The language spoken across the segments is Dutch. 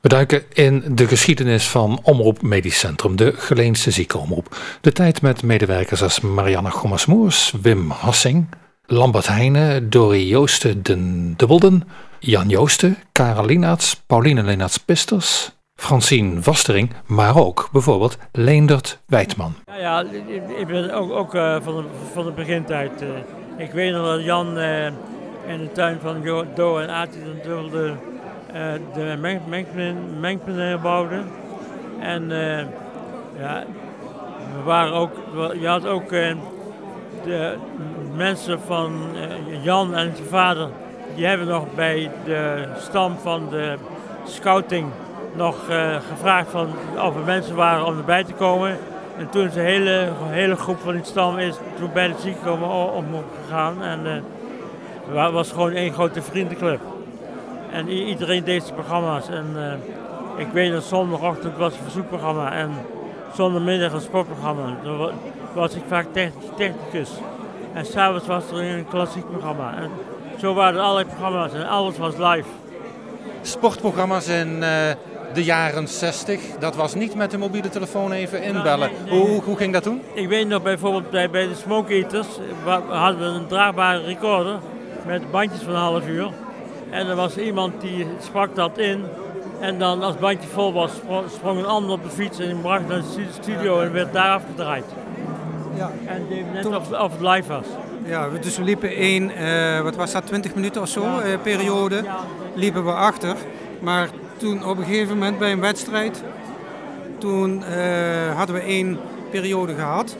We duiken in de geschiedenis van Omroep Medisch Centrum, de Geleenste Ziekenomroep. De tijd met medewerkers als Marianne Gommersmoers, Wim Hassing, Lambert Heijnen, Dorie Joosten den Dubbelden, Jan Joosten, Karel Lienaerts, Pauline Leenaerts-Pisters, Francine Vastering, maar ook bijvoorbeeld Leendert Wijtman. Ja, ja ik ben ook, ook uh, van, de, van de begintijd. Uh, ik weet nog dat Jan uh, in de tuin van Do en Aartje den Dubbelde de mengpaneel bouwde. En ja, we waren ook, je had ook de mensen van Jan en zijn vader, die hebben nog bij de stam van de scouting nog gevraagd van of er mensen waren om erbij te komen. En toen is de hele, hele groep van die stam is toen bij de ziekenkomen omgegaan. En uh, was gewoon één grote vriendenclub. En iedereen deed zijn programma's. En uh, ik weet dat zondagochtend was een verzoekprogramma en zondagmiddag een sportprogramma. Dan was ik vaak technicus. En s'avonds was er een klassiek programma. En zo waren er allerlei programma's en alles was live. Sportprogramma's in de jaren 60. Dat was niet met de mobiele telefoon even inbellen. Hoe, hoe ging dat toen? Ik weet nog bijvoorbeeld bij, bij de Smoke Eaters hadden we een draagbare recorder met bandjes van een half uur. En er was iemand die sprak dat in. En dan als het bandje vol was, sprong een ander op de fiets en bracht naar de studio en werd daar afgedraaid. Ja. En net toen... of, of, het live was. Ja, dus we liepen één, uh, wat was dat, 20 minuten of zo, ja. uh, periode, liepen we achter. Maar toen op een gegeven moment bij een wedstrijd, toen uh, hadden we één periode gehad.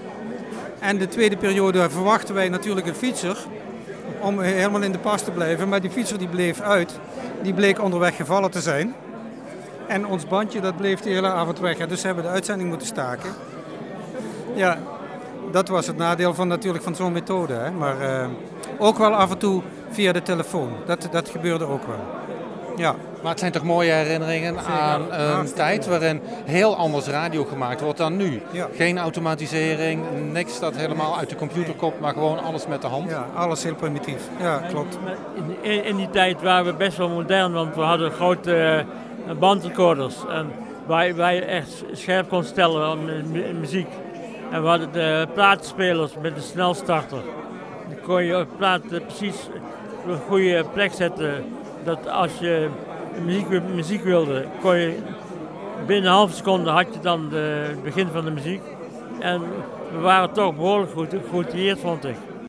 En de tweede periode verwachten wij natuurlijk een fietser om helemaal in de pas te blijven. Maar die fietser die bleef uit. Die bleek onderweg gevallen te zijn. En ons bandje dat bleef de hele avond weg. Dus hebben de uitzending moeten staken. Ja, dat was het nadeel van, natuurlijk van zo'n methode. Hè. Maar uh, ook wel af en toe via de telefoon. Dat, dat gebeurde ook wel. Ja. Maar het zijn toch mooie herinneringen aan een tijd waarin heel anders radio gemaakt wordt dan nu. Geen automatisering, niks dat helemaal uit de computer komt, maar gewoon alles met de hand. Ja, alles heel primitief. Ja, klopt. In, in die tijd waren we best wel modern, want we hadden grote uh, bandrecorders. En waar, waar je echt scherp kon stellen met muziek. En we hadden de platenspelers met de snelstarter. Dan kon je op platen precies op een goede plek zetten dat als je muziek, muziek wilde, kon je binnen een halve seconde had je dan de, het begin van de muziek. En we waren toch behoorlijk goed geïnteresseerd, vond ik.